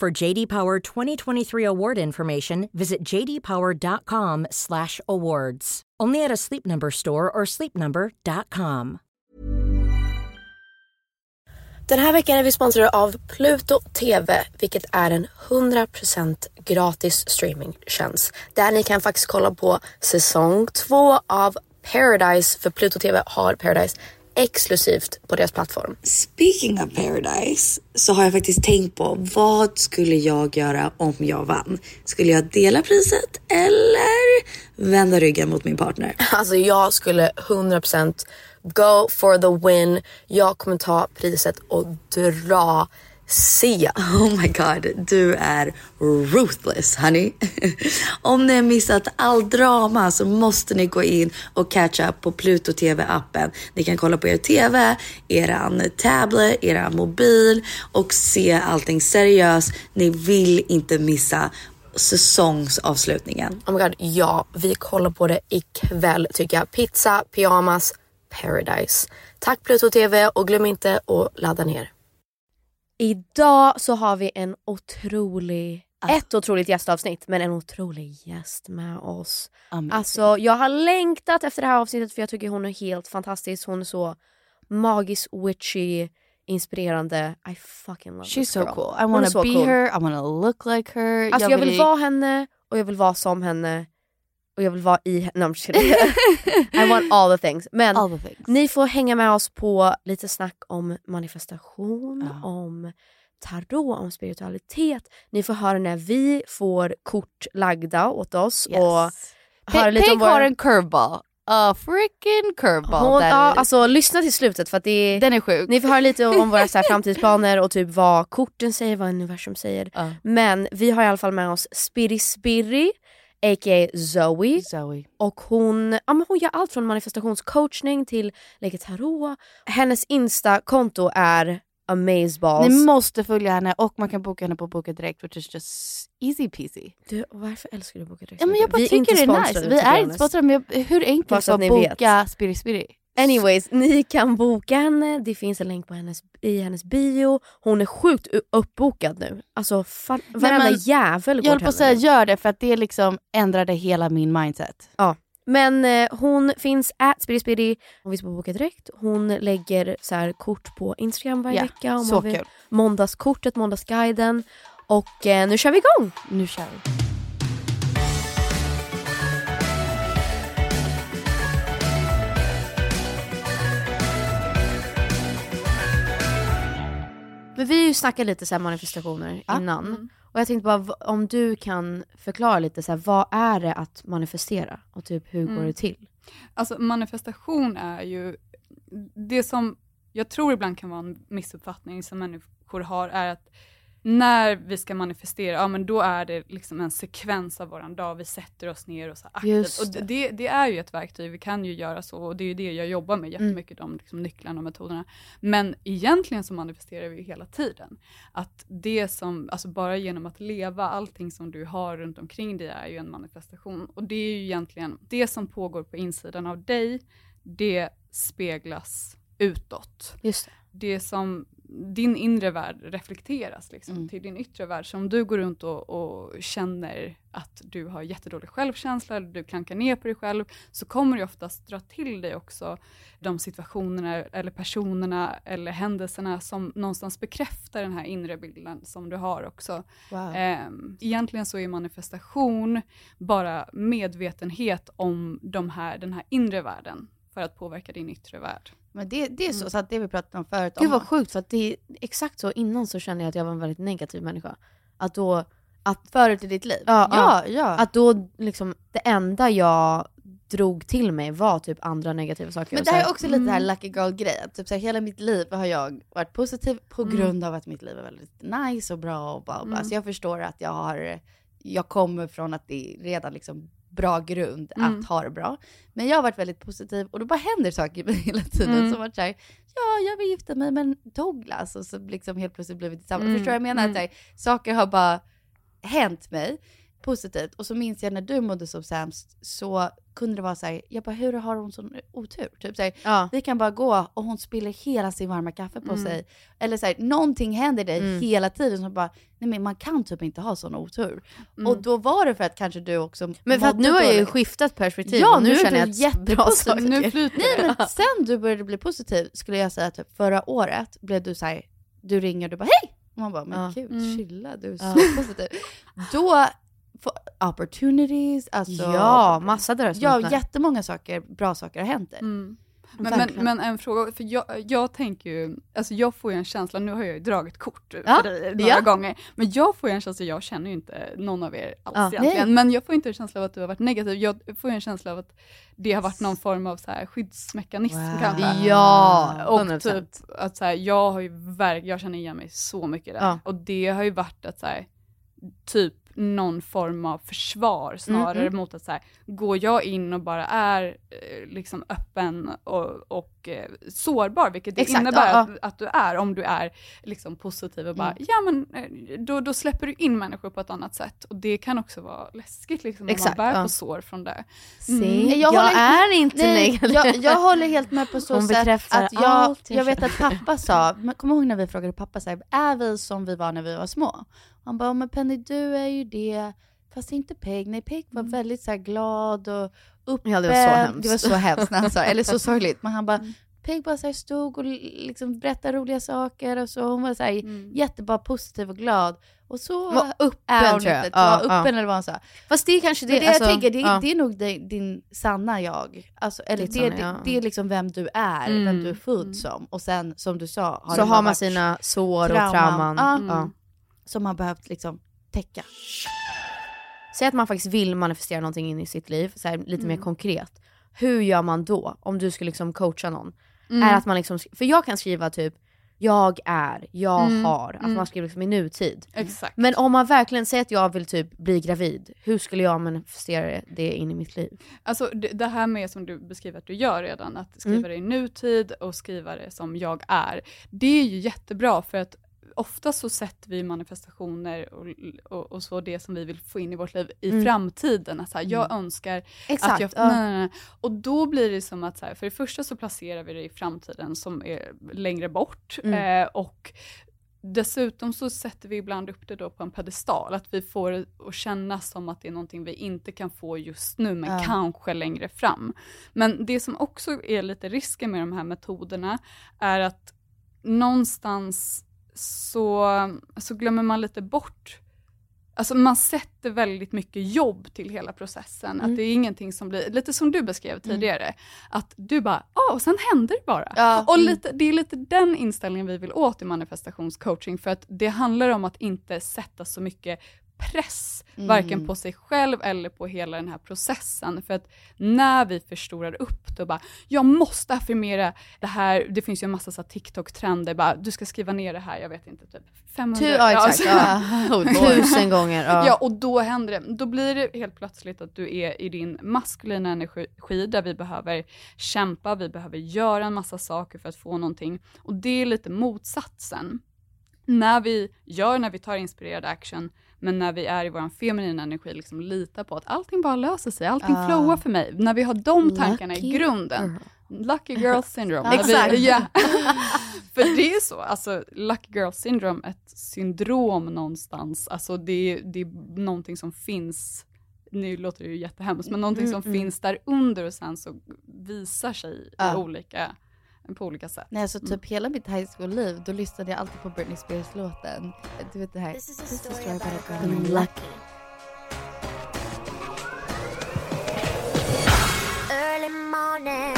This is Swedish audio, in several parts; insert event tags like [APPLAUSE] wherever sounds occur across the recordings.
For JD Power 2023 award information, visit jdpower.com/awards. Only at a Sleep Number store or sleepnumber.com. Den här veckan är vi sponsrade av Pluto TV, vilket är en 100% gratis streamingtjänst. Där ni kan faktiskt kolla på säsong två av Paradise, för Pluto TV har Paradise exklusivt på deras plattform. Speaking of Paradise så har jag faktiskt tänkt på vad skulle jag göra om jag vann? Skulle jag dela priset eller vända ryggen mot min partner? [LAUGHS] Alltså jag skulle 100% go for the win. Jag kommer ta priset och dra Sia. Oh my god, du är ruthless honey. [LAUGHS] Om ni har missat all drama så måste ni gå in och catch up på Pluto TV appen. Ni kan kolla på er TV, eran tablet, eran mobil och se allting seriöst. Ni vill inte missa säsongsavslutningen. Oh my god, ja, vi kollar på det ikväll tycker jag. Pizza, pyjamas, paradise. Tack Pluto TV och glöm inte att ladda ner. Idag så har vi en otrolig, ett otroligt gästavsnitt men en otrolig gäst med oss. Amazing. Alltså jag har längtat efter det här avsnittet för jag tycker hon är helt fantastisk. Hon är så magisk, witchy, inspirerande. I fucking love She's this so girl. cool. I wanna be cool. her, I wanna look like her. Alltså jag vill vara henne och jag vill vara som henne. Och jag vill vara i. No, I'm. [LAUGHS] I want all the things. Men the things. ni får hänga med oss på lite snack om manifestation, om tarot, om spiritualitet. Ni får höra när vi får kort lagda åt oss. Yes. Och höra lite om har en curveball. A freaking curveball. Hon, ja, alltså, lyssna till slutet för att det är... Den är sjuk. Ni får höra lite om våra så här, [LAUGHS] framtidsplaner och typ vad korten säger, vad universum säger. Ja. Men vi har i alla fall med oss Spiri Spiri, a.k.a. Zoe. Zoe. Och hon, ja, men hon gör allt från manifestationscoachning till lägger tarot. Hennes Insta-konto är amazeballs. Ni måste följa henne och man kan boka henne på Boka Direkt which is just easy peasy. Du, varför älskar du Boka Direkt? Ja, men jag bara Vi är tycker inte det är nice. Vi är inte sponsrade men hur enkelt var att boka Spiri Spiri? Anyways, ni kan boka henne. Det finns en länk på hennes, i hennes bio. Hon är sjukt uppbokad nu. Alltså fan, varenda men jävel går Jag höll på att säga gör det för att det liksom ändrade hela min mindset. Ja. Men eh, hon finns at spirispiri, hon finns på Boka Direkt. Hon lägger så här, kort på Instagram varje Ja, vecka. Om så man vill. kul. Måndagskortet, Måndagsguiden. Och eh, nu kör vi igång! Nu kör vi. Men vi har ju snackat lite så manifestationer Ja. innan. Mm. Och jag tänkte bara om du kan förklara lite så här, vad är det att manifestera och typ hur går Mm. det till? Alltså manifestation är ju, det som jag tror ibland kan vara en missuppfattning som människor har är att när vi ska manifestera, ja men då är det liksom en sekvens av våran dag, vi sätter oss ner och så aktivt. Och det, det är ju ett verktyg, vi kan ju göra så och det är ju det jag jobbar med jättemycket, de liksom nycklarna och metoderna. Men egentligen så manifesterar vi ju hela tiden. Att det som, alltså bara genom att leva, allting som du har runt omkring dig är ju en manifestation. Och det är ju egentligen, det som pågår på insidan av dig, det speglas utåt. Just det. det som din inre värld reflekteras liksom, Mm. till din yttre värld. Så om du går runt och, och känner att du har jättedålig självkänsla, eller du klankar ner på dig själv, så kommer det oftast dra till dig också de situationerna, eller personerna, eller händelserna som någonstans bekräftar den här inre bilden som du har också. Wow. Ehm, egentligen så är manifestation bara medvetenhet om de här, den här inre världen för att påverka din yttre värld. Men det, det är så, så att det vi pratade om förut. Gud om, vad sjukt, för att det är exakt så innan så kände jag att jag var en väldigt negativ människa. Att då, att, Förut i ditt liv? Ja, ja. ja. att då liksom det enda jag drog till mig var typ andra negativa saker. Men det här är också lite det här lucky girl-grej. att Typ så här, hela mitt liv har jag varit positiv på Mm. grund av att mitt liv är väldigt nice och bra och bla bla. Mm. Så jag förstår att jag har, jag kommer från att det redan liksom bra grund Mm. att ha det bra. Men jag har varit väldigt positiv och då bara händer saker [LAUGHS] hela tiden. Mm. Som varit såhär, ja jag vill gifta mig med Douglas och så liksom helt plötsligt blev vi tillsammans. Mm. Förstår du vad jag menar? Mm. Att här, saker har bara hänt mig positivt. Och så minns jag när du mådde som sämst så kunde det vara så här, jag bara hur har hon sån otur? Typ så här, ja. vi kan bara gå och hon spiller hela sin varma kaffe på Mm. sig. Eller så här, någonting händer dig Mm. hela tiden som bara, nej men man kan typ inte ha sån otur. Mm. Och då var det för att kanske du också Men för att nu har jag ju skiftat perspektiv Ja, och nu nu känner jag att bra jättepositiv. saker. Nu flyter [LAUGHS] Nej men sen du började bli positiv skulle jag säga att förra året blev du så du ringer och du bara hej! Och man bara, men Ja. gud Mm. chilla du är Ja. så positiv. [LAUGHS] Då, opportunities, alltså. ja, massa dörrar Ja, öppnar. jättemånga saker, bra saker har hänt dig. Mm. Men, men, men en fråga, för jag, jag tänker ju, alltså jag får ju en känsla, nu har jag ju dragit kort Ja, för dig några ja. gånger, men jag får ju en känsla, jag känner ju inte någon av er alls Ja. egentligen, Nej. men jag får inte en känsla av att du har varit negativ, jag får ju en känsla av att det har varit någon form av så här skyddsmekanism Wow. kanske. Ja, Och 100%. typ att så här, jag har ju verk, jag känner igen mig så mycket där. Ja. Och det har ju varit att så här, typ någon form av försvar snarare Mm, mot att så här, går jag in och bara är eh, liksom öppen och, och eh, sårbar, vilket det Exakt, innebär ja, att, att du är, om du är liksom positiv och bara, Mm. ja men eh, då, då släpper du in människor på ett annat sätt. Och det kan också vara läskigt liksom, om Exakt, man bär ja. på sår från det. Se, Jag jag, håller- är inte Nej, jag, jag håller helt med på [LAUGHS] så Hon sätt att jag, allt jag jag vet att pappa [LAUGHS] sa, kommer du ihåg när vi frågade pappa så här, är vi som vi var när vi var små? Han bara, men Penny du är ju det, fast inte Peg. Nej Peg var väldigt så här glad och öppen. Ja, det var så hemskt. Det var så hemskt när han sa, eller så sorgligt. Men han bara, Mm. Peg bara så stod och liksom berättade roliga saker och så. Hon var så här Mm. jättebara positiv och glad. Och så Var öppen, är hon tror jag. inte. Ja, Ja, ja. öppen eller vad han sa. Fast det är kanske det, det alltså, jag tänker, det, ja. det är nog det, din sanna jag. Alltså, eller det, sanna det, jag. det är liksom vem du är, Mm. vem du är född Mm. som. Och sen som du sa, har så har man sina sår och trauman. trauman. Ja. Mm. Ja. som har behövt liksom täcka. Säg att man faktiskt vill manifestera någonting in i sitt liv, så här, lite mer Mm. konkret. Hur gör man då? Om du skulle liksom coacha någon. Mm. Är att man liksom, för jag kan skriva typ jag är, jag Mm, har, att mm. man skriver liksom i nutid. Exakt. Men om man verkligen säger att jag vill typ bli gravid, hur skulle jag manifestera det in i mitt liv? Alltså det, det här med som du beskriver att du gör redan, att skriva Mm. det i nutid och skriva det som jag är. Det är ju jättebra för att ofta så sätter vi manifestationer och, och, och så det som vi vill få in i vårt liv i Mm. framtiden. Att så här, jag önskar Exakt. att jag, ja. nej, nej, nej. Och då blir det som att, så här, för det första så placerar vi det i framtiden som är längre bort. Mm. Eh, och dessutom så sätter vi ibland upp det då på en pedestal, att vi får det att kännas som att det är någonting vi inte kan få just nu, men Ja. kanske längre fram. Men det som också är lite risken med de här metoderna, är att någonstans så, så glömmer man lite bort Alltså man sätter väldigt mycket jobb till hela processen. Mm. Att det är ingenting som blir, lite som du beskrev tidigare, att du bara, ja och sen händer det bara. Ja. Och lite, det är lite den inställningen vi vill åt i manifestationscoaching, för att det handlar om att inte sätta så mycket press, Mm. varken på sig själv eller på hela den här processen. För att när vi förstorar upp och bara, jag måste affirmera det här, det finns ju en massa så TikTok-trender, bara, du ska skriva ner det här, jag vet inte, typ 500. Tu- ja, exakt, alltså- ja. [LAUGHS] Boy. Tusen gånger. Ja. Ja, och då händer det. Då blir det helt plötsligt att du är i din maskulina energi där vi behöver kämpa, vi behöver göra en massa saker för att få någonting. Och det är lite motsatsen. När vi gör, när vi tar inspirerad action, men när vi är i vår feminina energi, liksom lita på att allting bara löser sig, allting Ah. flowar för mig. När vi har de tankarna Lucky i grunden. Lucky girl syndrome. Exakt. [LAUGHS] Ja. För det är så, alltså lucky girl syndrome, ett syndrom någonstans, alltså det, det är någonting som finns, nu låter det ju jättehemskt, men någonting som Mm, mm. finns där under och sen så visar sig Ja. i olika, på olika sätt. Nej, alltså typ hela mitt high school-liv, då lyssnade jag alltid på Britney Spears-låten. Du vet det här. This is a This is story story about a girl named Lucky. Early morning,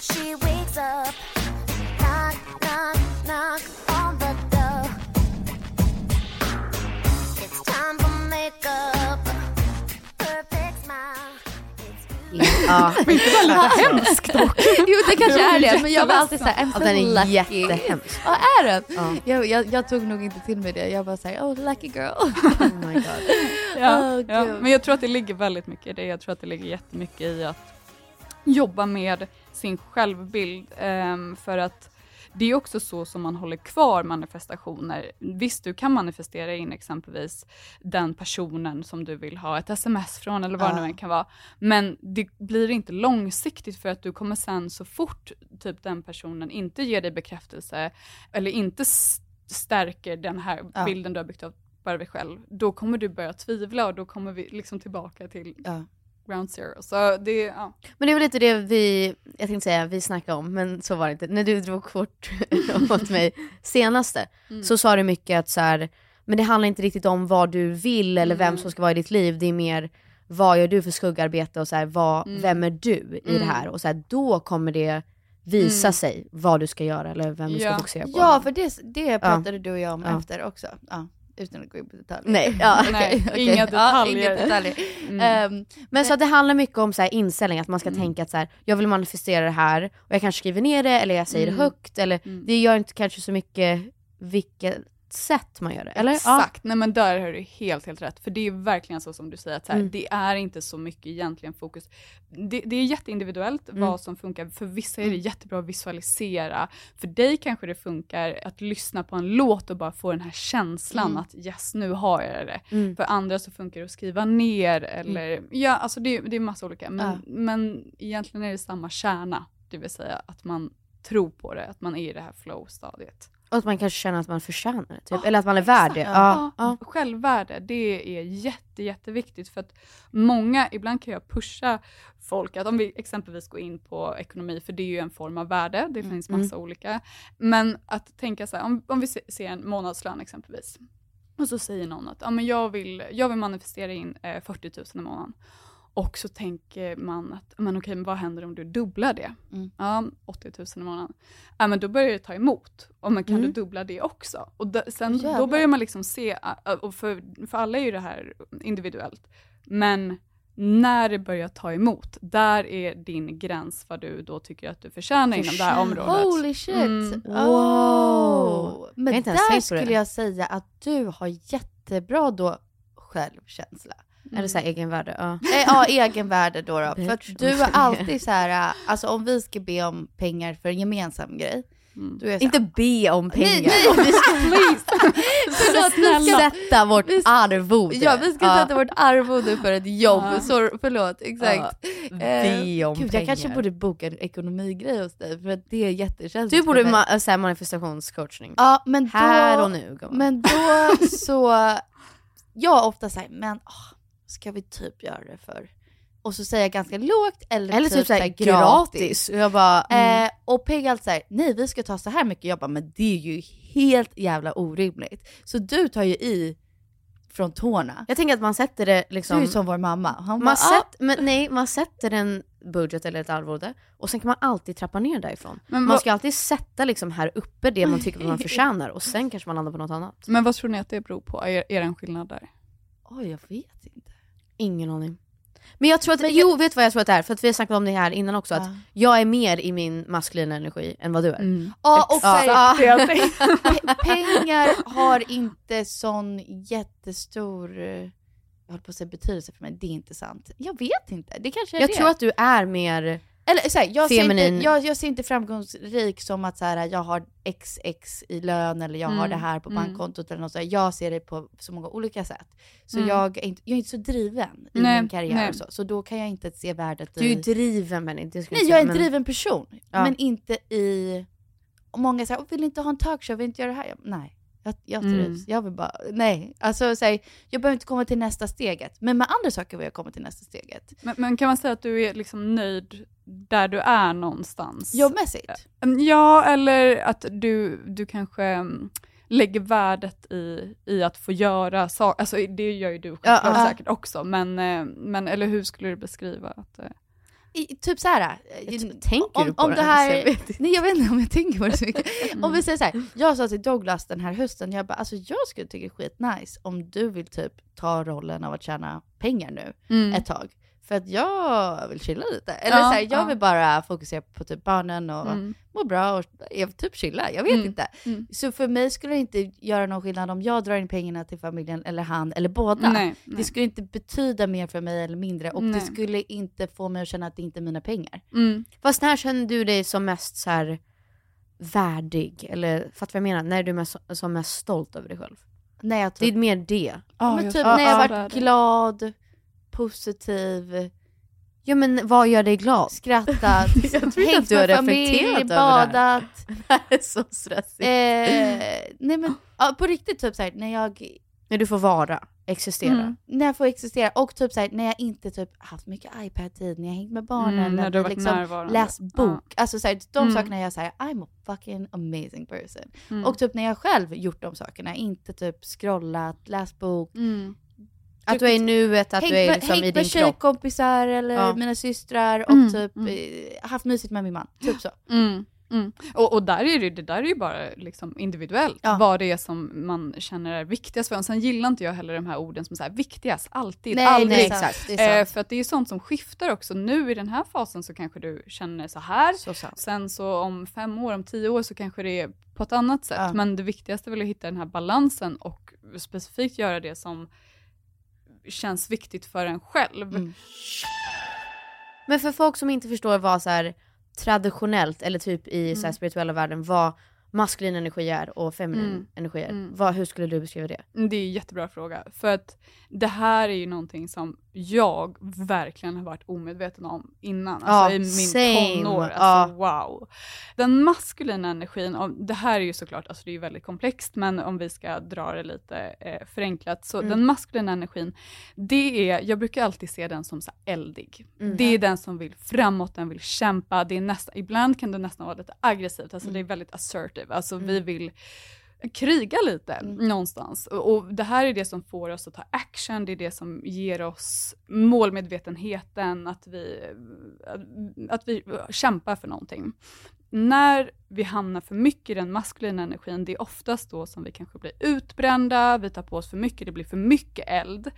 she wakes up, It's Ja. Hemskt dock! jo det kanske Jag är det, men jag var alltid såhär, I'm Ja, so den är lucky. jättehemsk. Ja är den? Ja. Jag, jag, jag tog nog inte till mig det, jag bara såhär, oh lucky girl. Oh my god. Ja, Åh, ja. Men jag tror att det ligger väldigt mycket i det. Jag tror att det ligger jättemycket i att jobba med sin självbild. ehm, för att det är också så som man håller kvar manifestationer. Visst, du kan manifestera in exempelvis den personen som du vill ha ett sms från eller vad det Ja. nu än kan vara. Men det blir inte långsiktigt för att du kommer sen så fort typ den personen inte ger dig bekräftelse eller inte stärker den här Ja. bilden du har byggt upp bara dig själv, då kommer du börja tvivla och då kommer vi liksom tillbaka till Ja. Ground zero. Så det, ja. Men det är väl lite det vi, jag tänkte säga vi snackade om, men så var det inte. När du drog kort [LAUGHS] åt mig senaste, Mm. så sa du mycket att så här, men det handlar inte riktigt om vad du vill eller vem Mm. som ska vara i ditt liv, det är mer vad gör du för skuggarbete och så här, vad, Mm. vem är du i det Mm. här? Och så här, då kommer det visa Mm. sig vad du ska göra eller vem du ska Ja. fokusera på. Ja, för det, det pratade du och jag om Ja. efter också. Ja, utan att gå in på detaljer. Nej, ja. [LAUGHS] Nej, okej. inga Ja, detaljer. inga detaljer. Mm. Ehm, Men så det handlar mycket om så här inställning, att man ska Mm. tänka att så här, jag vill manifestera det här och jag kanske skriver ner det eller jag säger Mm. det högt eller Mm. det gör inte kanske så mycket vilket sätt man gör det. Eller? Exakt, nej men där har du helt, helt rätt. För det är verkligen så som du säger, att så här, Mm. det är inte så mycket egentligen fokus. Det, det är jätteindividuellt Mm. vad som funkar. För vissa är det jättebra att visualisera. För dig kanske det funkar att lyssna på en låt och bara få den här känslan Mm. att yes, nu har jag det. Mm. För andra så funkar det att skriva ner eller, ja alltså det, det är massa olika. Men, Ja. men egentligen är det samma kärna, det vill säga att man tror på det, att man är i det här flow-stadiet. Och att man kanske känner att man förtjänar det, typ. Ja, eller att man är värd det. Ja, ja. Självvärde, det är jätte, jätteviktigt för att många, ibland kan jag pusha folk att om vi exempelvis går in på ekonomi, för det är ju en form av värde, det finns massa olika, men att tänka så här, om, om vi se- ser en månadslön exempelvis, och så säger någon att ja, men jag, vill, jag vill manifestera in eh, 40 000 i månaden. Och så tänker man att, men okej, men vad händer om du dubblar det? Mm. Ja, 80 000 i månaden. Ja, men då börjar det ta emot. Och men kan Mm. du dubbla det också? Och d- sen, Jävlar. då börjar man liksom se, och för, för alla är ju det här individuellt, men när det börjar ta emot, där är din gräns vad du då tycker att du förtjänar inom det här området. Holy shit! Mm. Oh. Jag Men där skulle jag säga att du har jättebra då självkänsla. Eller så här egenvärde. Ja. Eh, ja, egenvärde då. då. [LAUGHS] För att du är alltid så här, äh, alltså om vi ska be om pengar för en gemensam grej, Mm. här, Inte be om pengar. Nej, nej, [LAUGHS] vi ska Förlåt, vi ska, sätta vårt Vi ska- arvode. ja, vi ska Ja. sätta vårt arvode för ett jobb. Ja. Så, förlåt, exakt. Be om Gud, pengar. jag kanske borde boka en ekonomigrej hos dig för att det är jättekänsligt Du borde ma- så här manifestationscoachning. Ja, men då, Här och nu. Men då [LAUGHS] så, jag ofta säger men åh, ska vi typ göra det för? Och så säger jag ganska lågt eller, Eller typ, typ, såhär så här gratis. Och jag bara, mm. Eh, och Peg alltid såhär, nej vi ska ta så här mycket. Jag bara, men det är ju helt jävla orimligt. Så du tar ju i från tårna. jag tänker att man sätter det Du är liksom... som vår mamma. Han bara, man, ah, sätt, men nej, man sätter en budget eller ett arvode och sen kan man alltid trappa ner därifrån. Men man ska alltid sätta liksom här uppe det man tycker att man [LAUGHS] förtjänar och sen kanske man landar på något annat. Men vad tror ni att det beror på? Är, är det en skillnad där? Oj, jag vet inte. Ingen aning. Men jag tror att, jo vet du vad jag tror att det är? För att vi har snackat om det här innan också, att Ja. jag är mer i min maskulina energi än vad du är. Mm. Ja, och pengar [LAUGHS] har inte sån jättestor, eh, jag håller på att säga betydelse för mig, det är inte sant. Jag vet inte, det kanske är Jag det. tror att du är mer, Eller så här, jag, ser inte, jag, jag ser inte framgångsrik som att så här, jag har XX i lön eller jag har Mm, det här på mm. bankkontot eller något sånt. Jag ser det på så många olika sätt. Så Mm. jag, är inte, jag är inte så driven i Nej, min karriär nej. och så. Så då kan jag inte se värdet du är ju i... driven. Det ska Nej, säga, jag är en men- driven person. Ja. Men inte i... och Många säger, vill inte ha en talkshow, vill inte göra det här. Jag, nej, jag, jag Mm. Jag vill bara, nej. Alltså, så här, jag behöver inte komma till nästa steget. Men med andra saker vill jag komma till nästa steget. Men, men kan man säga att du är liksom nöjd där du är någonstans? Jobbmässigt. Mm, Ja, eller att du, du kanske mm, lägger värdet i, i att få göra saker, alltså det gör ju du Ja, själv ja. säkert också, men, eh, men eller hur skulle du beskriva att eh, I, typ så här. Jag eh, tänker om, du på om det det här? här, Jag nej jag vet inte om jag tänker på det så mycket. [LAUGHS] Mm. Om vi säger så här, jag sa till Douglas den här hösten, jag bara alltså jag skulle tycka det är skitnice om du vill typ ta rollen av att tjäna pengar nu Mm. ett tag. För att jag vill chilla lite. Eller Ja, så här, jag ja. vill bara fokusera på typ barnen och Mm. må bra och jag typ chilla, jag vet Mm. inte. Mm. Så för mig skulle det inte göra någon skillnad om jag drar in pengarna till familjen eller han eller båda. Nej, nej. Det skulle inte betyda mer för mig eller mindre och Nej. det skulle inte få mig att känna att det inte är mina pengar. Mm. Fast när känner du dig som mest så här värdig? Eller fattar vad jag menar? När är du mest, som mest stolt över dig själv? När jag Det typ, är mer det. Ja, men jag- typ ja, när jag ja, varit det det. glad, positiv, Ja men vad gör dig glad? skrattat, [LAUGHS] Jag tror hängt du har familj, reflekterat över det här. badat. [LAUGHS] Är så stressigt. Eh, nej men ja, på riktigt typ såhär när jag, När du får vara, existera. Mm. när jag får existera och typ såhär när jag inte typ haft mycket iPad-tid, när jag hängt med barnen, Mm, när när liksom närvarande. läst bok. Alltså såhär, de Mm. sakerna jag säger I'm a fucking amazing person. Mm. Och typ när jag själv gjort de sakerna, inte typ scrollat, läst bok, Mm. Att du är i nuet, att hängt du är med, liksom i hängt din med kropp. tjejkompisar eller Ja. mina systrar och Mm, typ mm. eh, haft mysigt med min man. Typ så. Mm, mm. Och, och där är det, det där är ju bara liksom individuellt, Ja. vad det är som man känner är viktigast för en. Sen gillar inte jag heller de här orden som så här, viktigast, alltid, Nej, aldrig. nej, exakt. Eh, för att det är sånt som skiftar också. Nu i den här fasen så kanske du känner så här. Så. Sen så om fem år, om tio år så kanske det är på ett annat sätt. Ja. Men det viktigaste är väl att hitta den här balansen och specifikt göra det som känns viktigt för en själv. Mm. Men för folk som inte förstår vad så här, traditionellt, eller typ i så här, spirituella världen, vad maskulin energi är och feminin Mm. energi är. Mm. Vad, hur skulle du beskriva det? Det är en jättebra fråga. För att det här är ju någonting som jag verkligen har varit omedveten om innan. Alltså Ja, i min same. tonår. Ja. Alltså wow. Den maskulina energin, och det här är ju såklart, alltså det är väldigt komplext, men om vi ska dra det lite eh, förenklat. Så Mm. den maskulina energin, det är, jag brukar alltid se den som så eldig. Mm. Det är den som vill framåt, den vill kämpa. Det är nästan, ibland kan det nästan vara lite aggressivt, alltså Mm. det är väldigt assertive. Alltså vi vill kriga lite någonstans. Och, och det här är det som får oss att ta action, det är det som ger oss målmedvetenheten, att vi, att vi kämpar för någonting. När vi hamnar för mycket i den maskulina energin, det är oftast då som vi kanske blir utbrända, vi tar på oss för mycket, det blir för mycket eld.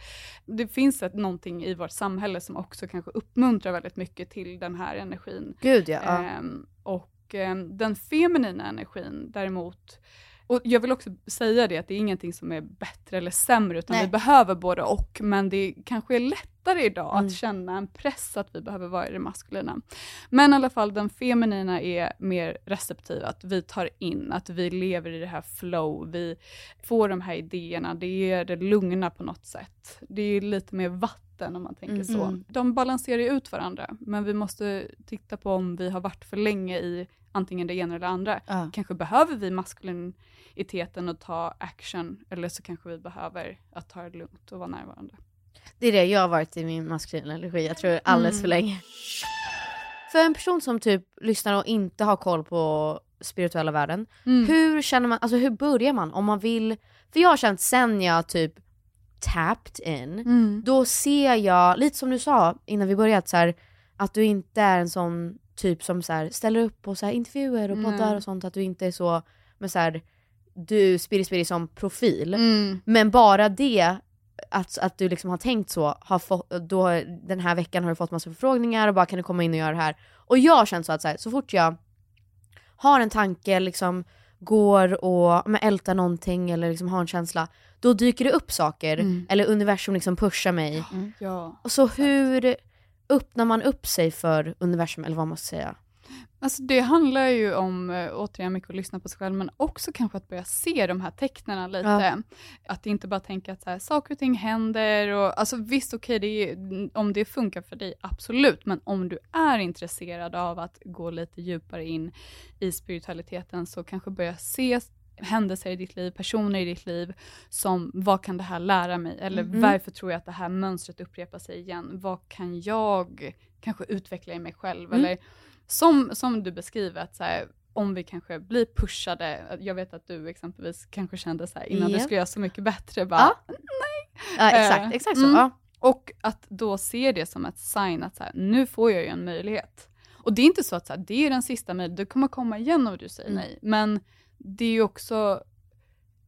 Det finns ett, någonting i vårt samhälle som också kanske uppmuntrar väldigt mycket till den här energin. Gud ja. Ehm, och ehm, den feminina energin däremot, och jag vill också säga det att det är ingenting som är bättre eller sämre utan Nej. vi behöver både och men det kanske är lättare idag Mm. att känna en press att vi behöver vara i det maskulina. Men i alla fall den feminina är mer receptiv, att vi tar in, att vi lever i det här flow, vi får de här idéerna, det är det lugna på något sätt. Det är lite mer vatten om man tänker Mm. så. Mm. De balanserar ju ut varandra, men vi måste titta på om vi har varit för länge i antingen det ena eller det andra. Ja. Kanske behöver vi maskuliniteten och ta action, eller så kanske vi behöver att ta det lugnt och vara närvarande. Det är det jag har varit i min maskulina energi, jag tror alldeles för länge. För en person som typ lyssnar och inte har koll på spirituella världen, hur känner man, alltså hur börjar man om man vill, för jag har känt sen jag typ tapped in, Mm. då ser jag, lite som du sa innan vi började, så här, att du inte är en sån typ som så här, ställer upp på så här, intervjuer och poddar Nej. och sånt, att du inte är så, men så här, du spiri spiri som profil. Mm. Men bara det att, att du liksom har tänkt så, har fått, då, den här veckan har du fått massa förfrågningar och bara kan du komma in och göra det här? Och jag har känt så att så, så fort jag har en tanke, liksom går och men, ältar någonting eller liksom har en känsla, då dyker det upp saker, Mm. eller universum liksom pushar mig. Ja. Och så hur öppnar man upp sig för universum, eller vad man ska säga? Alltså det handlar ju om, äh, återigen, mycket att lyssna på sig själv, men också kanske att börja se de här tecknen lite. Ja. Att inte bara tänka att så här, saker och ting händer. Och, alltså visst, okej, det är- om det funkar för dig, absolut. Men om du är intresserad av att gå lite djupare in i spiritualiteten, så kanske börja se händelser i ditt liv, personer i ditt liv, som vad kan det här lära mig? Eller Mm. varför tror jag att det här mönstret upprepar sig igen? Vad kan jag kanske utveckla i mig själv? Mm. Eller som, som du beskriver, att så här, om vi kanske blir pushade, jag vet att du exempelvis kanske kände så här innan du Ja. skulle göra Så mycket bättre, bara, Ja. nej. Ja, Eh, exakt, exakt så. mm. Ja. Och att då se det som ett sign att så här, nu får jag ju en möjlighet. Och det är inte så att så här, det är den sista möjligheten, du kommer komma igen om du säger Mm. nej. Men det är ju också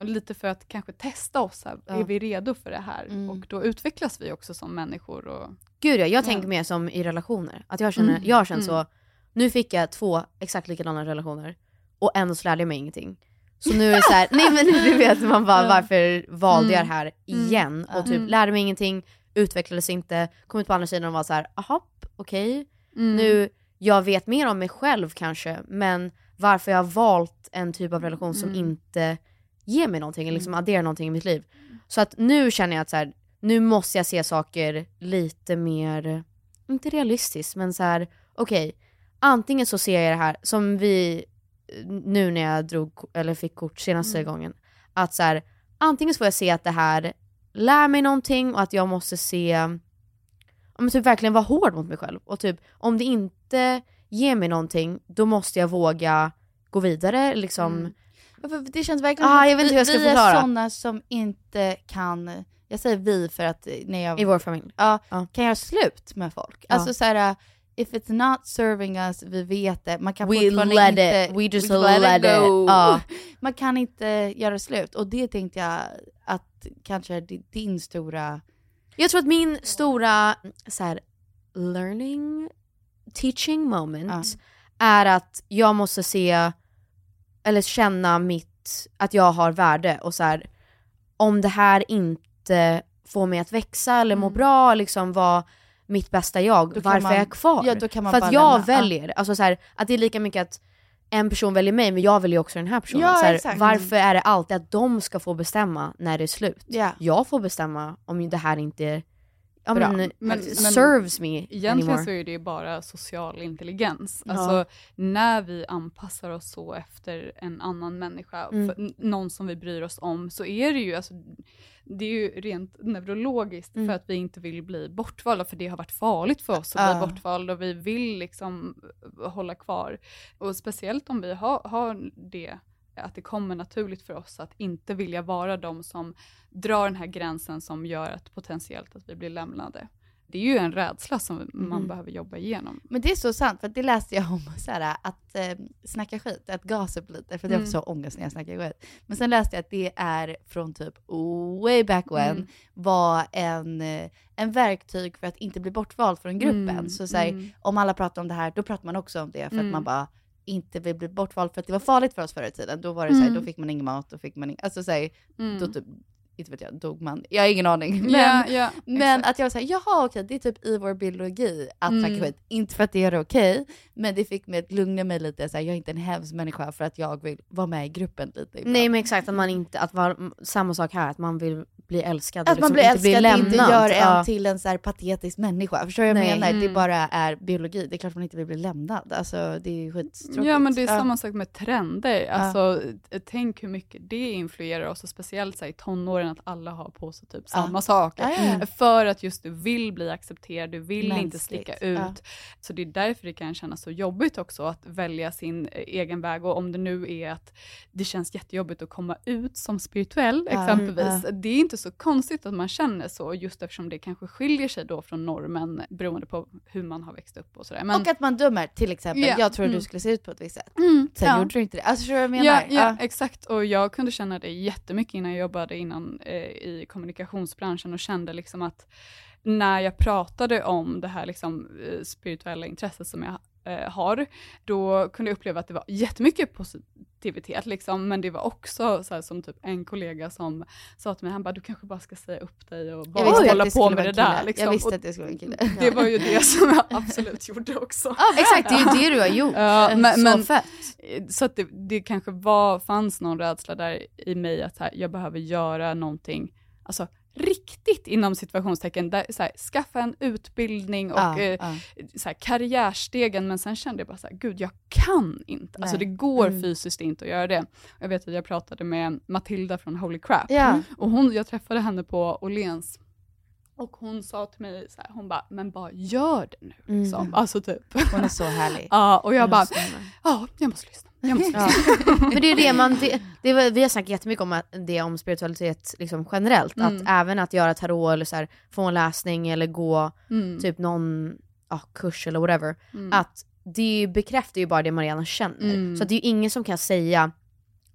lite för att kanske testa oss, här, Ja. är vi redo för det här? Mm. Och då utvecklas vi också som människor. Och, Gud ja, jag Ja. tänker mer som i relationer. Att jag känner, Mm. jag har känt Mm. så, nu fick jag två exakt likadana relationer och ändå så lärde jag mig ingenting. Så nu är det så här, nej men du vet man bara [LAUGHS] varför valde jag det Mm. här Mm. igen? Och typ Mm. lärde mig ingenting, utvecklades inte, kom ut på andra sidan och var så här, aha, okej, Mm. nu, jag vet mer om mig själv kanske, men varför jag har valt en typ av relation som inte ger mig någonting, eller liksom adderar någonting i mitt liv. Så att nu känner jag att så här, nu måste jag se saker lite mer, inte realistiskt, men så här, okej, antingen så ser jag det här som vi, nu när jag drog, eller fick kort senaste Mm. gången, att så här, antingen så får jag se att det här lär mig någonting och att jag måste se, men typ verkligen vara hård mot mig själv. Och typ om det inte ger mig någonting, då måste jag våga gå vidare liksom. Mm. Det känns verkligen Ah, jag vet inte hur jag ska vi, vi är förklara. sådana som inte kan, jag säger vi för att när jag I vår familj. ja, Ja. kan göra slut med folk. Ja. Alltså så här, if it's not serving us, vi vet det, man kan We let inte... it. We just let let it. Ja. [LAUGHS] Man kan inte göra slut och det tänkte jag att kanske din stora... Jag tror att min stora så här, learning, teaching moment är att jag måste se, eller känna mitt, att jag har värde och så här, om det här inte får mig att växa eller må bra, liksom vara mitt bästa jag, varför man- är jag kvar? ja, För att jag lämna. Väljer, alltså så här, att det är lika mycket att en person väljer mig men jag väljer också den här personen. Ja, här, varför är det alltid att de ska få bestämma när det är slut? Ja. Jag får bestämma om det här inte ja, Bra. men, Men- men- serves me Egentligen anymore. så är det ju bara social intelligens. Ja. Alltså när vi anpassar oss så efter en annan människa, Mm. någon som vi bryr oss om, så är det ju, alltså, det är ju rent neurologiskt Mm. för att vi inte vill bli bortvalda, för det har varit farligt för oss att Ja. bli bortvalda och vi vill liksom eh, hålla kvar. Och speciellt om vi har, har det att det kommer naturligt för oss att inte vilja vara de som drar den här gränsen som gör att potentiellt att vi blir lämnade. Det är ju en rädsla som man Mhm. behöver jobba igenom. Men det är så sant, för det läste jag om, så här, att eh, snacka skit, att gossip lite, för jag får Mm. så ångest när jag snackar skit. Men sen läste jag att det är från typ way back when, Mm. var en, eh, en verktyg för att inte bli bortvald från gruppen. Mm, Så, så här, mm. om alla pratar om det här, då pratar man också om det, för Mm. att man bara inte vill bli bortvald för att det var farligt för oss förr i tiden. Då var det så här, Mm. då fick man ingen mat, då fick man ing- alltså så här, Mm. då typ, inte vet jag, dog man. Jag har ingen aning. Men, ja, ja, men att jag var såhär, jaha okej, det är typ i vår biologi att Mm. snacka skit. Inte för att det är okej, men det fick mig att lugna mig lite. Så här, jag är inte en hemsk människa för att jag vill vara med i gruppen lite ibland. Nej men exakt, att man inte, att vara, samma sak här, att man vill bli älskad Att man liksom blir inte bli älskad, inte lämnad. gör en Ja. till en så här patetisk människa. Förstår du vad jag Nej. menar? Det Mm. bara är biologi. Det är klart man inte vill bli lämnad. Alltså det är skittråkigt. Ja men det är Ja. samma sak med trender. Alltså, t- Tänk hur mycket det influerar oss, och speciellt så här, i tonåren att alla har på sig typ samma saker. Ja, ja, ja. För att just du vill bli accepterad, du vill inte Mänskligt, sticka ut. ja. Så det är därför det kan kännas så jobbigt också att välja sin eh, egen väg. Och om det nu är att det känns jättejobbigt att komma ut som spirituell Ja, exempelvis. Det är inte inte så konstigt att man känner så, just eftersom det kanske skiljer sig då från normen beroende på hur man har växt upp och sådär. Men, Och att man dömer, till exempel, Ja, jag tror att du mm. skulle se ut på ett visst sätt. Mm, Sen ja. gjorde du inte det. Alltså förstår du vad jag Ja, menar? ja, exakt. Och jag kunde känna det jättemycket innan jag jobbade innan, eh, i kommunikationsbranschen och kände liksom att när jag pratade om det här liksom, eh, spirituella intresset som jag eh, har, då kunde jag uppleva att det var jättemycket positivitet, liksom, men det var också så här, som typ en kollega som sa till mig, han bara, du kanske bara ska säga upp dig och bara hålla på med det där. Liksom. Jag visste att det skulle vara en kille. [LAUGHS] Det var ju det som jag absolut gjorde också. Exakt, det är ju det du har gjort. Ja, men, så men, fett. så att det, det kanske var, fanns någon rädsla där i mig att här, jag behöver göra någonting, alltså riktigt inom situationstecken, där, så här, skaffa en utbildning och Ja, eh, ja. så här, karriärstegen, men sen kände jag bara så här, gud jag kan inte, alltså det Nej. går Mm. fysiskt inte att göra det. Jag vet att jag pratade med Matilda från Holy Crap, Ja. och hon, jag träffade henne på Åhléns, och hon sa till mig så här, hon bara, men bara gör det nu. Liksom. Mm. Alltså typ. Hon är så härlig. [LAUGHS] Ja, och jag Hon bara, ja, jag måste lyssna. Ja. [LAUGHS] Men det är det man, det, det var, vi har snackat jättemycket om det om spiritualitet liksom generellt, Mm. att även att göra tarot eller så här, få en läsning eller gå Mm. typ någon ja, kurs eller whatever, Mm. att det bekräftar ju bara det man redan känner. Mm. Så att det är ju ingen som kan säga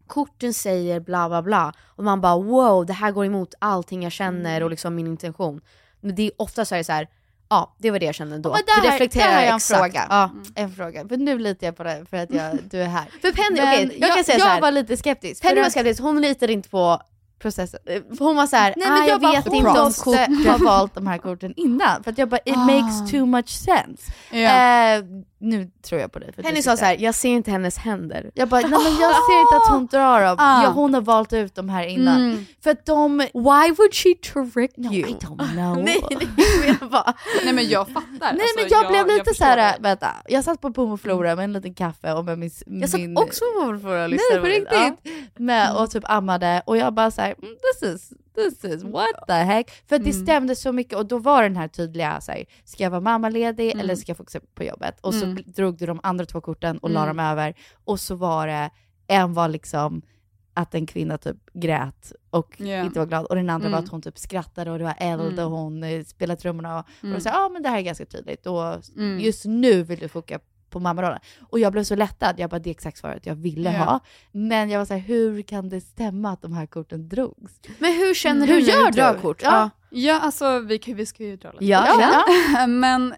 korten säger bla bla bla och man bara wow det här går emot allting jag känner Mm. och liksom min intention. Men det är ofta så är det så här, ja det var det jag kände då. Men där, reflekterar där har jag en exakt. fråga. Ja. En fråga. För nu litar jag på dig för att jag, [LAUGHS] du är här. För Penny, Men okej jag, kan säga jag så här. var lite skeptisk. Penny var skeptisk, hon litade inte på processen. Hon var så här, Nej ah, men jag, jag vet inte om måste [LAUGHS] korten. ha valt de här korten innan. För att jag bara, it Ah. makes too much sense. Ja. Eh, nu tror jag på dig. För du sa så här, jag ser inte hennes händer. Jag bara, nej men jag ser inte att hon [LAUGHS] drar dem. Ah. Ja, hon har valt ut de här innan. Mm. För att de... Why would she trick No, you? I don't know. [LAUGHS] nej, nej, jag bara, Nej men jag fattar. Nej Alltså, men jag, blev lite förstår så här, det. vänta, jag satt på Pom och Flora med en liten kaffe och med min... jag satt min också på för att lyssna Nej på det. riktigt! Med, och typ ammade och jag bara såhär, mm, this is, this is what the heck? För att det Mm. stämde så mycket och då var den här tydliga såhär, ska jag vara mammaledig Mm. eller ska jag fokusera på jobbet? Och så Mm. drog du de andra två korten och la Mm. dem över och så var det, en var liksom att en kvinna typ grät och Ja. inte var glad och den andra var Mm. att hon typ skrattade och det var eld Mm. och hon eh, spelade trummorna och, och Mm. då sa ja men det här är ganska tydligt och Mm. just nu vill du fokusera på mammarollen. Och jag blev så lättad, jag bara det är exakt svaret jag ville Ja. ha. Men jag var så här, hur kan det stämma att de här korten drogs? Men hur känner Hur du när gör du drar kort? Ja. Ja alltså vi, vi ska ju dra lite. Ja, Ja, ja. [LAUGHS] Men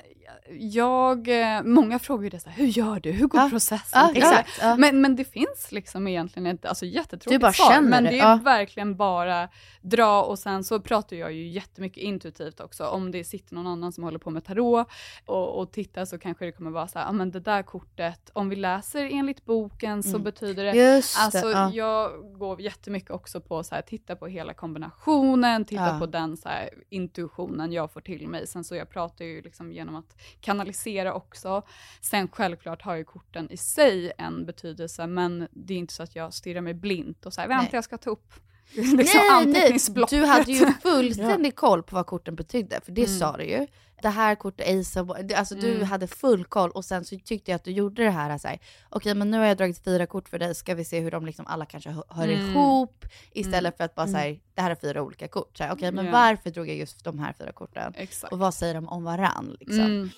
jag, eh, många frågar ju det så här, hur gör du? Hur går Ja. processen Ja, exakt. Ja. Men, men det finns liksom egentligen ett alltså, jättetråkigt bara svar, men det, är verkligen bara dra och sen så pratar jag ju jättemycket intuitivt också. Om det sitter någon annan som håller på med tarot och, och tittar så kanske det kommer vara så här, ja men det där kortet, om vi läser enligt boken så Mm. betyder det Just Alltså det. Ja. jag går jättemycket också på så här, titta på hela kombinationen, titta på den så här, intuitionen jag får till mig. Sen så jag pratar ju liksom genom att kanalisera också. Sen självklart har ju korten i sig en betydelse, men det är inte så att jag stirrar mig blint och säger vänta jag ska ta upp [LAUGHS] liksom nej, nej, du hade ju [LAUGHS] fullständig koll på vad korten betydde, för det Mm. sa du ju. Det här kortet, Ace alltså du Mm. hade full koll och sen så tyckte jag att du gjorde det här så här, okej men nu har jag dragit fyra kort för dig, ska vi se hur de liksom alla kanske hör, Mm. ihop istället Mm. för att bara säga det här är fyra olika kort. Okej men Ja. varför drog jag just de här fyra korten? Exakt. Och vad säger de om varann liksom? Mm.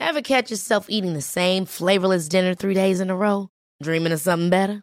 Ever catch yourself eating the same flavorless dinner three days in a row? Dreaming of something better?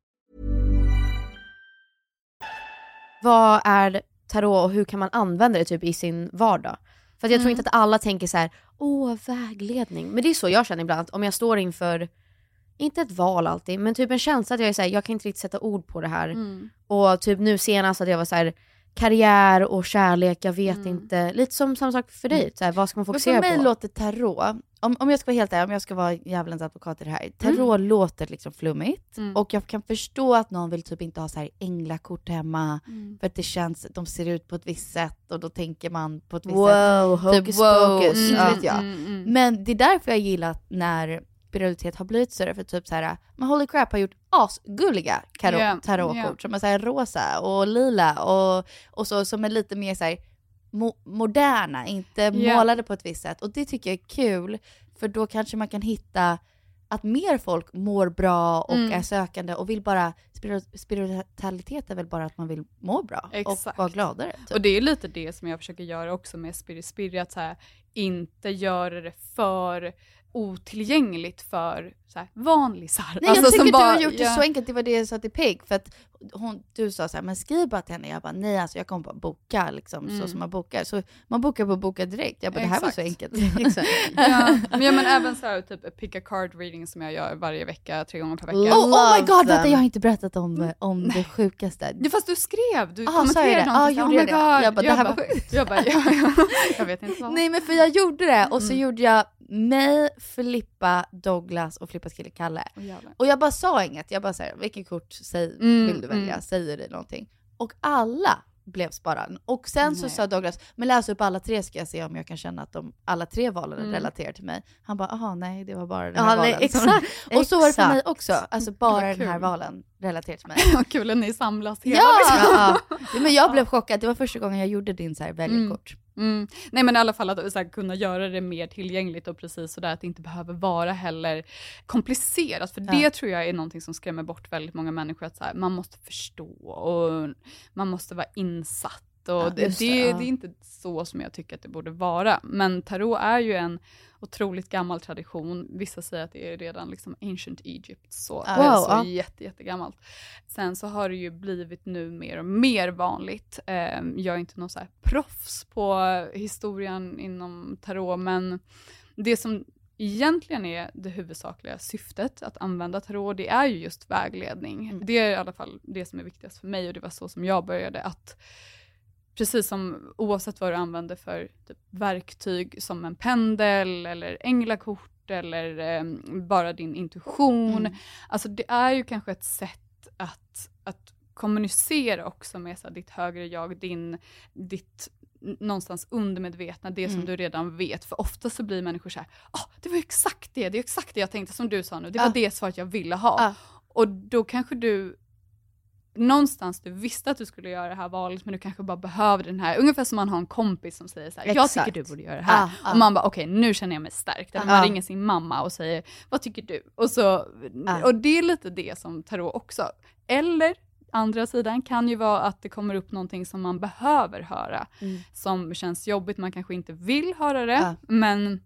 Vad är tarot och hur kan man använda det typ i sin vardag? För jag tror Mm. inte att alla tänker så här: åh vägledning. Men det är så jag känner ibland, om jag står inför, inte ett val alltid, men typ en känsla att jag är så här, jag kan inte riktigt sätta ord på det här. Mm. Och typ nu senast att jag var så här karriär och kärlek, jag vet inte. Lite som samma sak för dig, så här, vad ska man Mm. Fokusera för mig på? låter tarot, om, om jag ska vara helt ärlig, om jag ska vara djävulens advokat i det här. Tarot låter liksom flummigt Mm. och jag kan förstå att någon vill typ inte ha så här änglakort hemma Mm. för att det känns, de ser ut på ett visst sätt och då tänker man på ett visst Wow, sätt. hocus pocus. inte Ja. vet jag. Mm, mm. Men det är därför jag gillar när spiritualitet har blivit större, för typ så här, men Holy Crap har gjort asgulliga karo- Yeah, tarotkort yeah. som är så rosa och lila och, och så som är lite mer så här mo- moderna, inte Yeah. målade på ett visst sätt. Och det tycker jag är kul, för då kanske man kan hitta att mer folk mår bra och Mm. är sökande och vill bara, spirit- spiritualitet är väl bara att man vill må bra och Exakt. vara gladare. Typ. Och det är lite det som jag försöker göra också med Spiri Spiri, att så här, inte göra det för otillgängligt för så här, vanlisar. Nej, Alltså, jag som tycker bara- du har gjort det ja. så enkelt, det var det jag sa till Peg, för att hon, du sa så här, men skriv bara till henne. Jag bara, nej alltså jag kommer bara boka liksom, så Mm. som man bokar. Så man bokar på boka direkt. Jag bara, det här var så Exakt. enkelt. [LAUGHS] Exakt. ja, men, ja, men även så här, typ pick a card reading som jag gör varje vecka, tre gånger per vecka. Oh, oh my god, vänta jag har inte berättat om, om det sjukaste. Ja, fast du skrev, du Ah, kommenterade jag det? någonting. Ah, så, gjorde oh my jag? God. Jag bara, det här var sjukt. Jag bara, ja, ja. jag vet inte vad. Nej men för jag gjorde det och så gjorde jag mig, Filippa, Douglas och Filippas kille Kalle. Jävlar. Och jag bara sa inget, jag bara såhär, vilket kort säg, Mm, vill du välja? mm. Säger det någonting? Och alla blev sparade. Och sen så Nej. sa Douglas, men läs upp alla tre ska jag se om jag kan känna att de, alla tre valen Mm. relaterar till mig. Han bara, aha nej det var bara den Ja, här nej, valen. [LAUGHS] som- exakt. och så var det för mig också, alltså bara den här valen relaterar till mig. [LAUGHS] Vad kul att ni samlas hela ja! liksom. ja, ja. Men jag [LAUGHS] blev chockad, det var första gången jag gjorde din så här väljarkort. Mm. Nej men i alla fall att så här, kunna göra det mer tillgängligt och precis sådär att det inte behöver vara heller komplicerat. För Ja. det tror jag är någonting som skrämmer bort väldigt många människor. Att så här, man måste förstå och man måste vara insatt. Och Ja, det, det, det, ja. det är inte så som jag tycker att det borde vara. Men tarot är ju en otroligt gammal tradition. Vissa säger att det är redan liksom ancient Egypt, så, Wow, så ja. jätte, jättegammalt. Sen så har det ju blivit nu mer och mer vanligt. Eh, jag är inte någon så proffs på historien inom tarot, men det som egentligen är det huvudsakliga syftet att använda tarot, det är ju just vägledning. Mm. Det är i alla fall det som är viktigast för mig och det var så som jag började. att Precis som oavsett vad du använder för typ, verktyg som en pendel eller änglakort eller eh, bara din intuition. Mm. Alltså det är ju kanske ett sätt att, att kommunicera också med så här, ditt högre jag, din, ditt någonstans undermedvetna, det som Mm. du redan vet. För ofta så blir människor så här, ah, det var exakt det, det är exakt det jag tänkte som du sa nu, det var Ah. det svaret jag ville ha. Ah. Och då kanske du någonstans du visste att du skulle göra det här valet men du kanske bara behöver den här, ungefär som man har en kompis som säger så här, jag tycker du borde göra det här. Ah, ah. Och man bara okej nu känner jag mig stärkt. Eller Ah. man ringer sin mamma och säger vad tycker du? Och, så, Ah. och det är lite det som tarot också. Eller andra sidan kan ju vara att det kommer upp någonting som man behöver höra, Mm. som känns jobbigt, man kanske inte vill höra det, Ja. men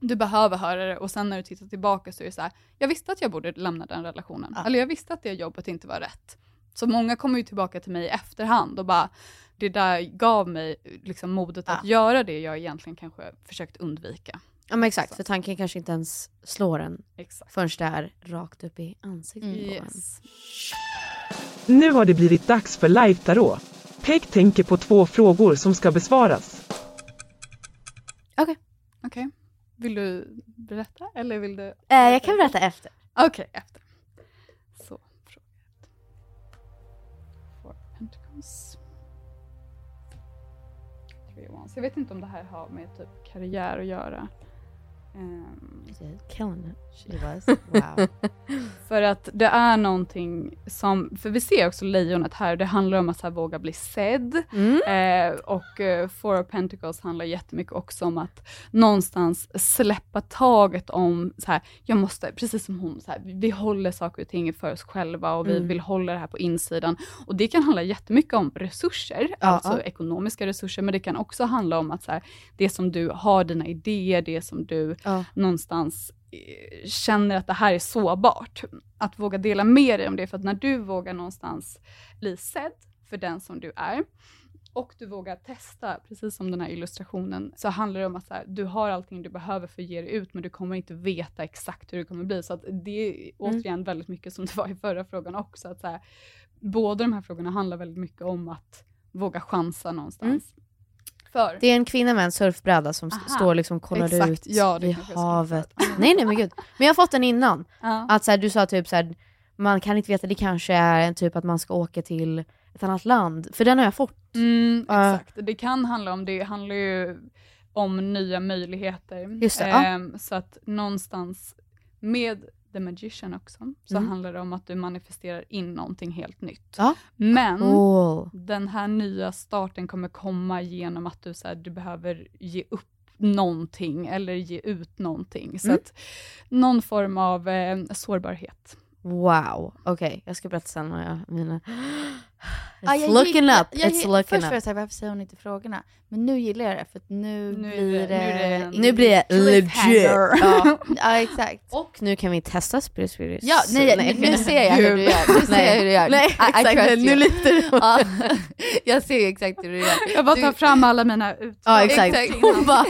du behöver höra det och sen när du tittar tillbaka så är det så här, jag visste att jag borde lämna den relationen, Ja. eller jag visste att det jobbet inte var rätt. Så många kommer ju tillbaka till mig i efterhand och bara, det där gav mig liksom modet att göra det jag egentligen kanske försökt undvika. Ja men exakt, för tanken kanske inte ens slår en Exakt. förrän det är rakt upp i ansiktet på en. Yes. Nu har det blivit dags för Live Tarot. Peg tänker på två frågor som ska besvaras. Okej. Okej. Vill du berätta eller vill du? Eh, jag kan berätta efter. Okej, efter. Three. Jag vet inte om det här har med typ karriär att göra. Ehm, Killing it. She was. [LAUGHS] Wow. för att det är någonting som, för vi ser också lejonet här, det handlar om att så här, våga bli sedd. Mm. Eh, och eh, Four of Pentacles handlar jättemycket också om att någonstans släppa taget om, så här, jag måste, precis som hon, så här, vi håller saker och ting för oss själva och vi Mm. vill hålla det här på insidan. Och det kan handla jättemycket om resurser, Ja, alltså ja. ekonomiska resurser, men det kan också handla om att så här, det som du har, dina idéer, det som du Ja. någonstans eh, känner att det här är sårbart. Att våga dela med dig om det, för att när du vågar någonstans bli sedd för den som du är, och du vågar testa, precis som den här illustrationen, så handlar det om att här, du har allting du behöver för att ge dig ut, men du kommer inte veta exakt hur det kommer bli. Så att det är återigen väldigt mycket som [LAUGHS] det var i förra frågan också, att så här, båda de här frågorna handlar väldigt mycket om att våga chansa någonstans. För Det är en kvinna med en surfbräda som st- Aha, står liksom kollar exakt. ut Ja, i havet. Nej nej men gud. Men jag har fått den innan. Ja. Att så här, du sa typ så här, man kan inte veta, det kanske är en typ att man ska åka till ett annat land. För den har jag fått. Mm, Ja. exakt, det kan handla om, det handlar ju om nya möjligheter. Just det. Ehm, Så att någonstans med The Magician också, så Mm. handlar det om att du manifesterar in någonting helt nytt. Ja. Men Cool. den här nya starten kommer komma genom att du, så här, du behöver ge upp någonting eller ge ut någonting. Så Mm. att någon form av eh, sårbarhet. Wow. Okej, jag ska berätta sen vad jag mina... It's Ja, jag looking gillar- up, jag it's looking Först var up. jag såhär, varför säger hon inte frågorna? Men nu gillar jag det, för att nu, Nu blir det- nu blir det legit. [LAUGHS] Ja. ja, [LAUGHS] exakt. Och nu kan vi testa Spirit Spirit. Ja, nej, nu, nu ser jag hur du gör. Nu ser jag hur du gör. Nej, I- I exakt. trust Nu litar du ja, [LAUGHS] Jag ser exakt hur du gör. Jag bara Du- tar fram alla mina utdrag. Ja exakt. Exakt. Hon bara,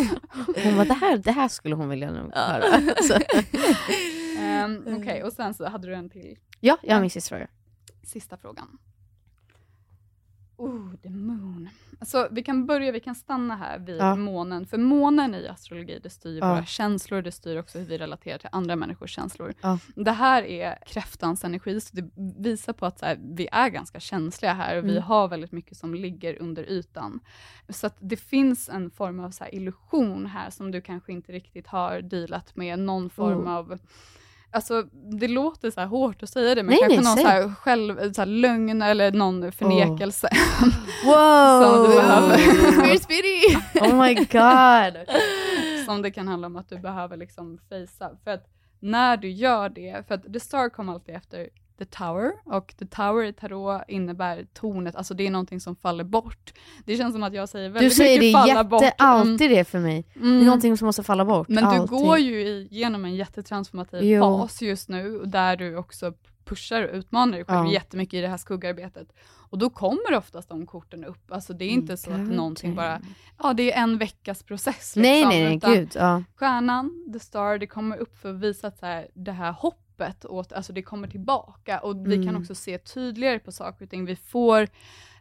hon bara det, här, det här skulle hon vilja nog höra. Ehm, Okej, och sen så hade du en till. Ja, jag har min sista fråga. Sista frågan. Oh, the moon. Alltså, vi kan börja, vi kan stanna här vid Ja. månen. För månen i astrologi, det styr Ja. våra känslor, det styr också hur vi relaterar till andra människors känslor. Ja. Det här är kräftans energi, så det visar på att så här, vi är ganska känsliga här och vi Mm. har väldigt mycket som ligger under ytan. Så det finns en form av så här illusion här som du kanske inte riktigt har dealat med, någon form Mm. av Alltså det låter så hårt att säga det, men Nej, kanske nej, någon säg. så här själv, så här lögn eller någon förnekelse. [LAUGHS] Wow! Som du behöver. Spirit! [LAUGHS] Oh my god! som det kan handla om att du behöver liksom fejsa. För att när du gör det, för att the star kommer alltid efter the tower, och the tower i tarot innebär tornet, alltså det är någonting som faller bort. Det känns som att jag säger Du väldigt säger mycket det falla jätte, bort. Mm. alltid det för mig. Det är någonting som måste falla bort. Men alltid. du går ju igenom en jättetransformativ Jo. fas just nu, där du också pushar och utmanar dig själv Ja. jättemycket i det här skuggarbetet. Och då kommer oftast de korten upp. Alltså det är inte så att någonting bara, ja det är en veckas process. Liksom, Nej nej nej, gud. Ja. Stjärnan, the star, det kommer upp för att visa att så här, det här hoppet, åt, alltså det kommer tillbaka och vi kan Mm. också se tydligare på saker och ting. Vi får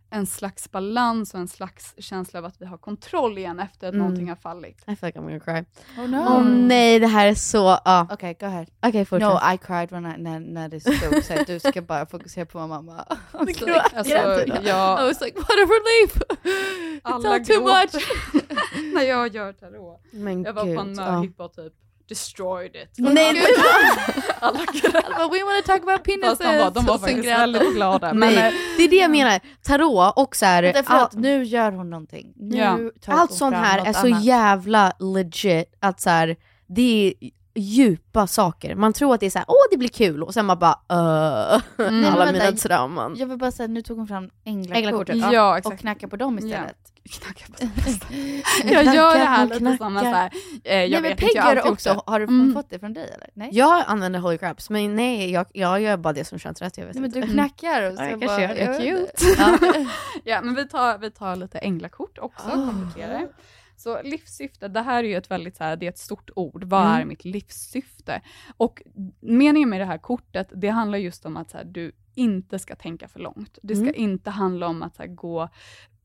en slags balans och en slags känsla av att vi har kontroll igen efter att Mm. någonting har fallit. I feel like I'm gonna cry. Oh no. Åh nej, det här är så... Ja. Okay, go ahead. Okej, fortsätt. No, I cried when I, när, när det stod så att du ska bara fokusera på vad mamma. [LAUGHS] I was Det like, Alltså, I jag, was like, what a relief! It's alla all too much! [LAUGHS] när jag gör tarot. Men Jag var gud. på en möhippa och typ destroyed it. Nej, alla, [LAUGHS] alla. But we want to talk about penises! De var, de var faktiskt väldigt glada. Men, Nej, eh, det är det jag menar. Tarot och så här, all, att nu gör hon någonting. Nu Ja. tar allt hon sånt här är så annat. jävla legit att så här, det är djupa saker. Man tror att det är så här, åh det blir kul och sen man bara uh, Nej, men alla mina trauman. Jag vill bara säga, nu tog hon fram änglakortet, Änglakortet, ja. Och knackar på dem istället. Knacka på [LAUGHS] Jag gör det här lite som en så här, eh, jag nej, vet inte, jag har alltid också. gjort det. Har du Mm. fått det från dig eller? Nej? Jag använder holy crabs, men nej jag, jag gör bara det som känns rätt. Jag vet Nej, men inte. du knackar och så Ja, jag bara, kanske gör det. Cute. Ja. [LAUGHS] Ja, men vi tar, vi tar lite änglakort också, kompletterar. Så livssyfte, det här är ju ett väldigt så här, det är ett stort ord. Vad Mm. är mitt livssyfte? Och meningen med det här kortet, det handlar just om att så här, du inte ska tänka för långt. Det ska Mm. inte handla om att så här, gå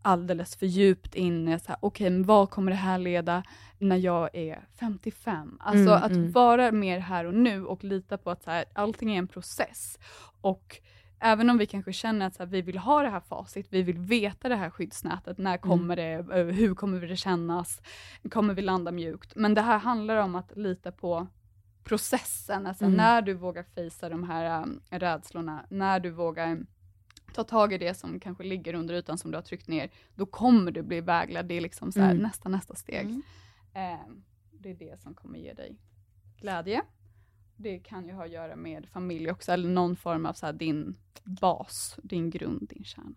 alldeles för djupt in i så här, okej, men vad kommer det här leda när jag är 55? Alltså Mm, att mm. vara mer här och nu och lita på att så här, allting är en process. Och även om vi kanske känner att så här, vi vill ha det här facit, vi vill veta det här skyddsnätet, när kommer det, eh, hur kommer det kännas, kommer vi landa mjukt? Men det här handlar om att lita på processen, alltså Mm. när du vågar fejsa de här um, rädslorna, när du vågar ta tag i det som kanske ligger under ytan som du har tryckt ner, då kommer du bli vägledd. Det är liksom så här, Mm. nästa, nästa steg. Mm. Eh, det är det som kommer ge dig glädje. Det kan ju ha att göra med familj också, eller någon form av så här, din bas, din grund, din kärna.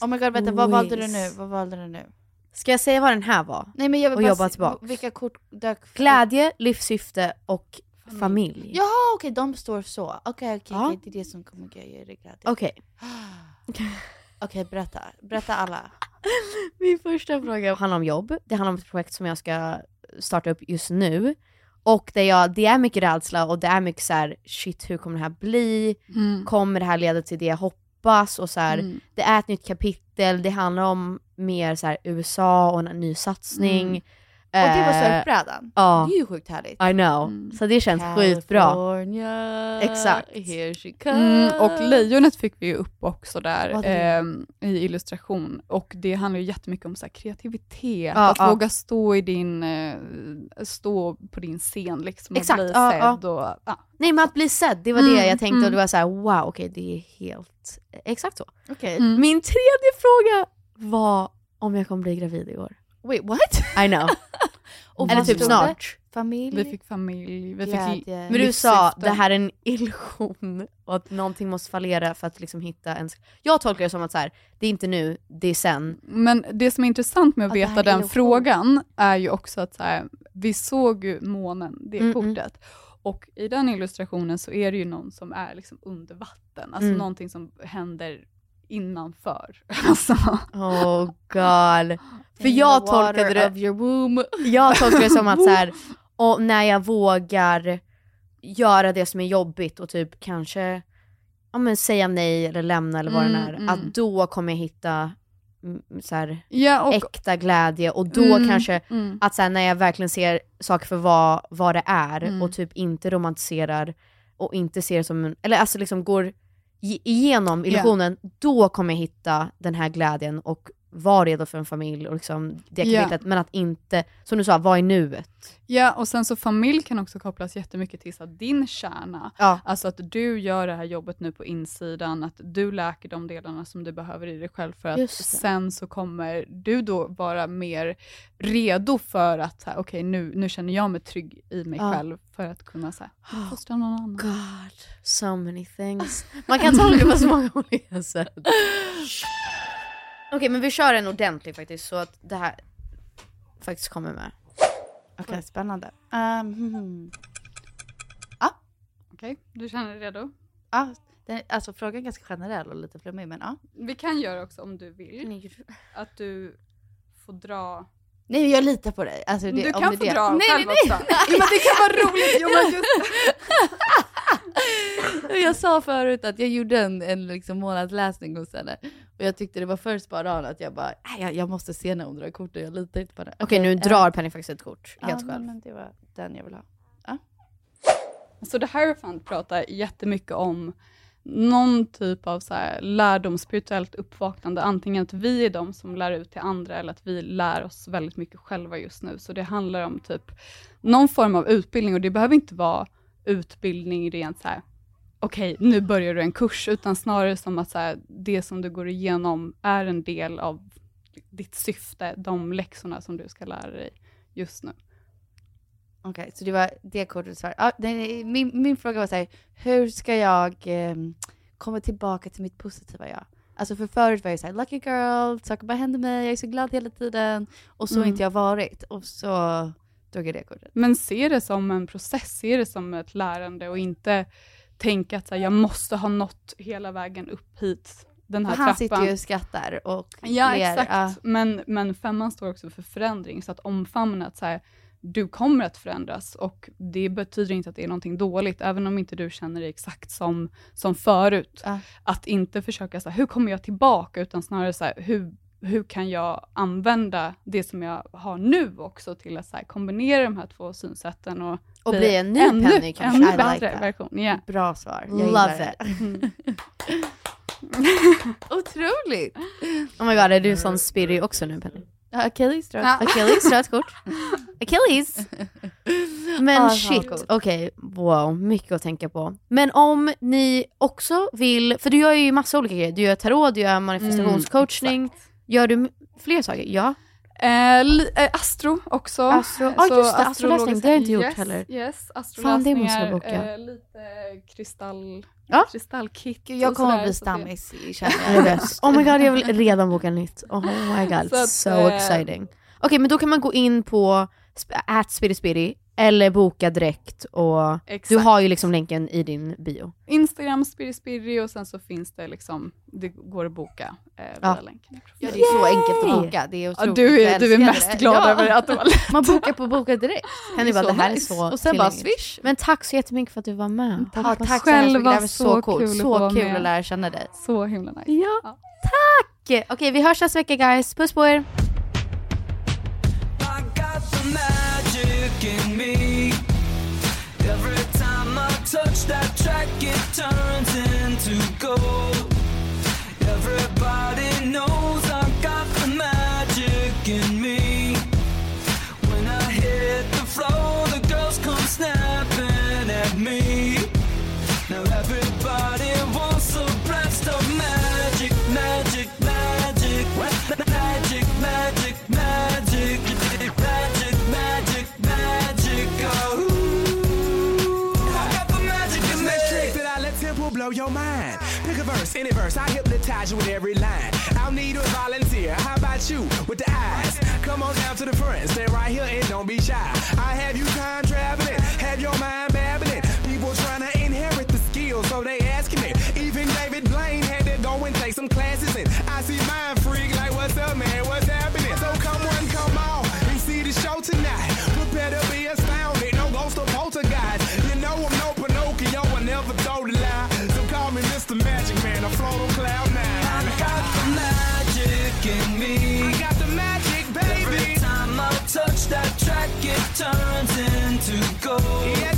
Oh my god, vänta, vad valde du nu? Vad valde du nu? Ska jag säga vad den här var? Nej men jag vill Och bara jobba se- tillbaks. Vilka kort dök Glädje, livssyfte och familj. Jaha okej, de står så. Okej okej, Ja. okej, det är det som kommer ge dig glädje. Okej. [GASPS] Okej, berätta. Berätta alla. [LAUGHS] Min första fråga handlar om jobb. Det handlar om ett projekt som jag ska starta upp just nu. Och det, jag, det är mycket rädsla och det är mycket så här: shit hur kommer det här bli? Kommer det här leda till det jag hoppas? Och så här, Mm. Det är ett nytt kapitel, det handlar om mer så här, USA och en ny satsning. Mm. Och det var Eh, surfbrädan. Ja. Det är ju sjukt härligt. I know. Mm. Så det känns skitbra. California, Exakt. Here she comes. Mm, och lejonet fick vi ju upp också där eh, i illustration. Och det handlar ju jättemycket om så här, kreativitet, Ja, att ja. våga stå i din, eh, stå på din scen liksom och Exakt, bli ja, sedd. Och. Nej men att bli sedd, det var Mm, det jag tänkte och mm. det var så här: wow okej det är helt, exakt så. Okej. Mm. Min tredje fråga var om jag kommer bli gravid i år. Wait what? I know. [LAUGHS] Och Eller typ snart. Familj? Vi fick familj, vi fick. Men du sa det här är en illusion och att någonting måste fallera för att liksom hitta en... Jag tolkar det som att så här, det är inte nu, det är sen. Men det som är intressant med att Att veta den illusion. frågan är ju också att så här, vi såg ju månen, det Mm, mm. kortet. Och i den illustrationen så är det ju någon som är liksom under vatten, alltså Mm. någonting som händer innanför. [LAUGHS] Alltså. Oh god. För jag tolkade det, [LAUGHS] jag tolkade det som att så här, [LAUGHS] och när jag vågar göra det som är jobbigt och typ kanske ja, men säga nej eller lämna eller vad Mm, det är, mm. att då kommer jag hitta mm, så här, Ja, och, äkta glädje och då Mm, kanske mm. att så här, när jag verkligen ser saker för vad, vad det är Mm. och typ inte romantiserar och inte ser det som en, eller alltså liksom går igenom illusionen, då kommer jag hitta den här glädjen och vara redo för en familj och liksom det kapitlet, men att inte, som du sa, vara i nuet. Ja, och sen så familj kan också kopplas jättemycket till så att din kärna. Ja. Alltså att du gör det här jobbet nu på insidan, att du läker de delarna som du behöver i dig själv för att sen så kommer du då vara mer redo för att, okej nu, nu känner jag mig trygg i mig Ja. själv för att kunna så här, [GASPS] fostra någon annan. God, so many things. Man kan tolka [LAUGHS] på så många olika sätt. [LAUGHS] Okej men vi kör en ordentlig faktiskt så att det här faktiskt kommer med. Okej, spännande. Um, hmm. Okej, du känner dig redo? Ja, den, alltså frågan är ganska generell och lite flummig men ja. Vi kan göra också om du vill, att du får dra Nej jag litar på dig. Alltså, det, du om kan det få är det. dra nej, själv nej, också. nej. [LAUGHS] Jo, men det kan vara roligt. Jo, men just... [LAUGHS] [LAUGHS] Jag sa förut att jag gjorde en, en liksom månadsläsning hos henne och jag tyckte det var för spot on att jag bara, "Nej, jag, jag måste se när hon drar kort och jag litar inte på det. Okej nu eh, drar Penny faktiskt ett kort, ja, helt nej, själv. men det var den jag vill ha. Så The Hierophant pratar jättemycket om någon typ av så här lärdom, spirituellt uppvaknande, antingen att vi är de som lär ut till andra eller att vi lär oss väldigt mycket själva just nu. Så det handlar om typ någon form av utbildning och det behöver inte vara utbildning rent så här okej, nu börjar du en kurs, utan snarare som att så här, det som du går igenom är en del av ditt syfte, de läxorna som du ska lära dig just nu. Okej, så det var det kortet svar. Nej, min, min fråga var så här, hur ska jag eh, komma tillbaka till mitt positiva jag? Alltså för förut var jag såhär, lucky girl, saker bara händer mig, jag är så glad hela tiden. Och så har Mm. inte jag varit. Och så jag det kortet. Men se det som en process, se det som ett lärande och inte tänka att så här, jag måste ha nått hela vägen upp hit, den här han trappan. sitter ju och skrattar och Ja, ler. exakt. Ja. Men, men femman står också för förändring, så att omfamna att så här, du kommer att förändras och det betyder inte att det är någonting dåligt, även om inte du känner dig exakt som, som förut. Ja. Att inte försöka, så här, hur kommer jag tillbaka, utan snarare så här, hur, hur kan jag använda det som jag har nu också till att så här, kombinera de här två synsätten och, Och bli en ny ännu, Penny kanske. ännu like bättre that. version. Yeah. Bra svar. Jag Love it. Mm. [LAUGHS] Otroligt! Oh my god, är du sån spirrig också nu Penny? Achilles. Ja. Achilles, rött kort. Achilles! [LAUGHS] Men Ah, shit, okej, wow, mycket att tänka på. Men om ni också vill, för du gör ju massa olika grejer, du gör tarot, du gör manifestationscoachning, gör du fler saker? Ja. Eh, li, eh, astro också. Astro- ja, Så just det, astrololäsning, det har jag inte gjort yes, heller. Yes, Fan, det måste jag boka. eh, lite kristall, Ja. kristallkit Gud, jag kommer sådär, bli stammis i bäst? [LAUGHS] Oh my god, jag vill [LAUGHS] redan boka nytt. Oh my god, Så att, so eh, exciting. Okej, men då kan man gå in på at spirispiri eller boka direkt och Exakt. du har ju liksom länken i din bio. Instagram, spirispiri och sen så finns det liksom, det går att boka eh, via Ja. länken. Ja, det är så enkelt att boka. Det är Ja, du, är, du är mest det. glad Ja. över att det var lätt. Man bokar på boka direkt. Kan ni Det är bara, så det här nice. är så Och sen bara swish. Men tack så jättemycket för att du var med. Ja, tack så hemskt mycket. Det Själva, var så så coolt. kul Så kul med. att lära känna dig. Så himla nice. Ja, Ja. tack! Okej, vi hörs nästa vecka guys. Puss på er! In me. Every time I touch that track, it turns into gold. Everybody knows Tempo blow your mind. Pick a verse, any verse, I hypnotize you with every line. I'll need a volunteer. How about you with the eyes? Come on down to the front, stay right here and don't be shy. I have you time traveling, have your mind babbling. People trying to inherit the skills, so they asking it. Even David Blaine had to go and take some classes, and I see mind freak like, what's up, man? What's happening? So come on, come on, and see the show tonight. Prepare to be astounded, turns into gold.